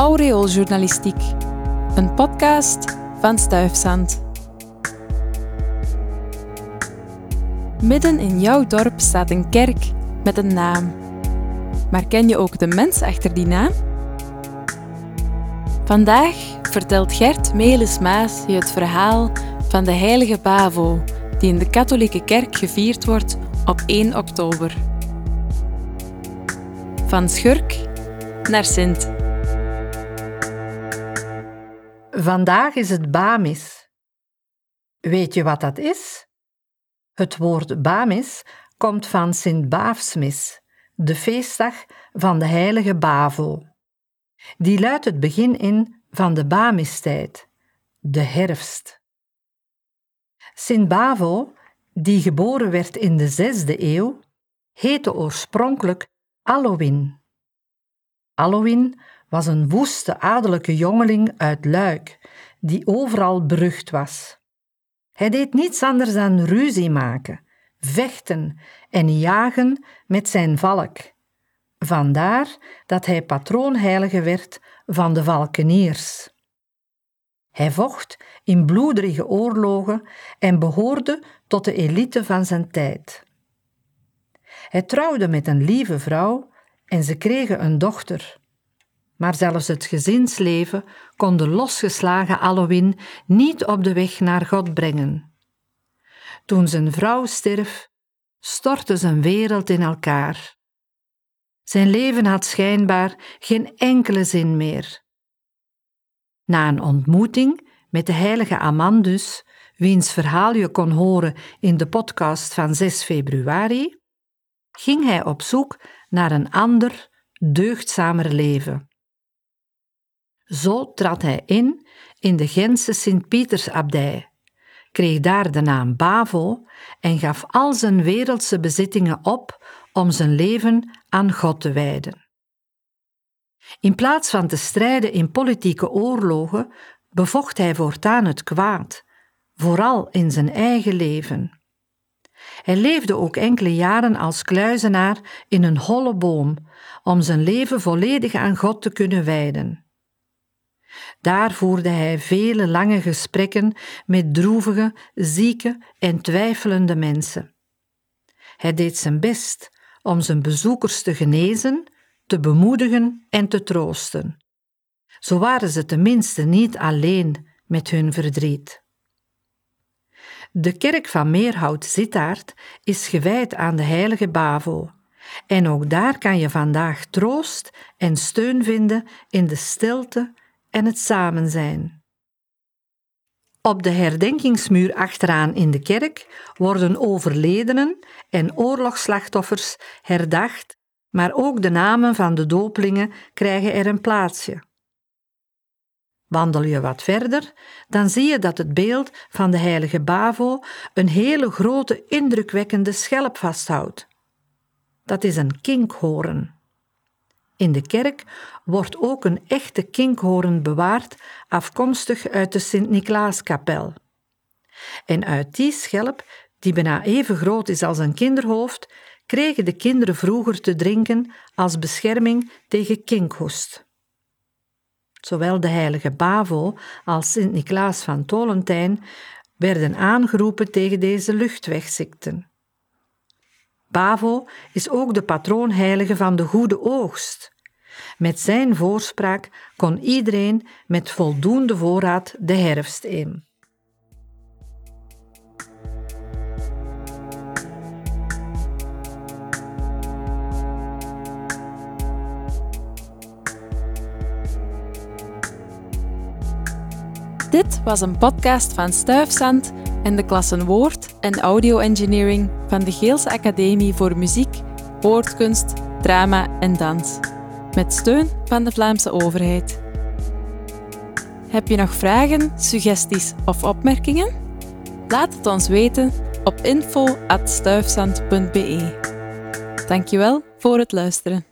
Aureooljournalistiek, een podcast van Stuifzand. Midden in jouw dorp staat een kerk met een naam. Maar ken je ook de mens achter die naam? Vandaag vertelt Gert Melis-Maas je het verhaal van de heilige Bavo, die in de katholieke kerk gevierd wordt op 1 oktober. Van schurk naar sint. Vandaag is het Bamis. Weet je wat dat is? Het woord Bamis komt van Sint Baafsmis, de feestdag van de heilige Bavo. Die luidt het begin in van de Bamistijd, de herfst. Sint Bavo, die geboren werd in de zesde eeuw, heette oorspronkelijk Allowin. Allowin was een woeste adellijke jongeling uit Luik, die overal berucht was. Hij deed niets anders dan ruzie maken, vechten en jagen met zijn valk. Vandaar dat hij patroonheilige werd van de valkeniers. Hij vocht in bloederige oorlogen en behoorde tot de elite van zijn tijd. Hij trouwde met een lieve vrouw en ze kregen een dochter. Maar zelfs het gezinsleven kon de losgeslagen Alowin niet op de weg naar God brengen. Toen zijn vrouw stierf, stortte zijn wereld in elkaar. Zijn leven had schijnbaar geen enkele zin meer. Na een ontmoeting met de heilige Amandus, wiens verhaal je kon horen in de podcast van 6 februari, ging hij op zoek naar een ander, deugdzamer leven. Zo trad hij in in de Gentse Sint-Pietersabdij, kreeg daar de naam Bavo en gaf al zijn wereldse bezittingen op om zijn leven aan God te wijden. In plaats van te strijden in politieke oorlogen, bevocht hij voortaan het kwaad, vooral in zijn eigen leven. Hij leefde ook enkele jaren als kluizenaar in een holle boom, om zijn leven volledig aan God te kunnen wijden. Daar voerde hij vele lange gesprekken met droevige, zieke en twijfelende mensen. Hij deed zijn best om zijn bezoekers te genezen, te bemoedigen en te troosten. Zo waren ze tenminste niet alleen met hun verdriet. De kerk van Meerhout Zitaart is gewijd aan de heilige Bavo. En ook daar kan je vandaag troost en steun vinden in de stilte en het samen zijn. Op de herdenkingsmuur achteraan in de kerk worden overledenen en oorlogsslachtoffers herdacht, maar ook de namen van de dopelingen krijgen er een plaatsje. Wandel je wat verder, dan zie je dat het beeld van de heilige Bavo een hele grote, indrukwekkende schelp vasthoudt. Dat is een kinkhoorn. In de kerk wordt ook een echte kinkhoorn bewaard, afkomstig uit de Sint-Niklaaskapel. En uit die schelp, die bijna even groot is als een kinderhoofd, kregen de kinderen vroeger te drinken als bescherming tegen kinkhoest. Zowel de heilige Bavo als Sint-Niklaas van Tolentijn werden aangeroepen tegen deze luchtwegziekten. Bavo is ook de patroonheilige van de goede oogst. Met zijn voorspraak kon iedereen met voldoende voorraad de herfst in. Dit was een podcast van Stuifzand en de klassen Woord en Audio Engineering van de Geelse Academie voor Muziek, Woordkunst, Drama en Dans, met steun van de Vlaamse overheid. Heb je nog vragen, suggesties of opmerkingen? Laat het ons weten op info.stuifzand.be. Dankjewel voor het luisteren.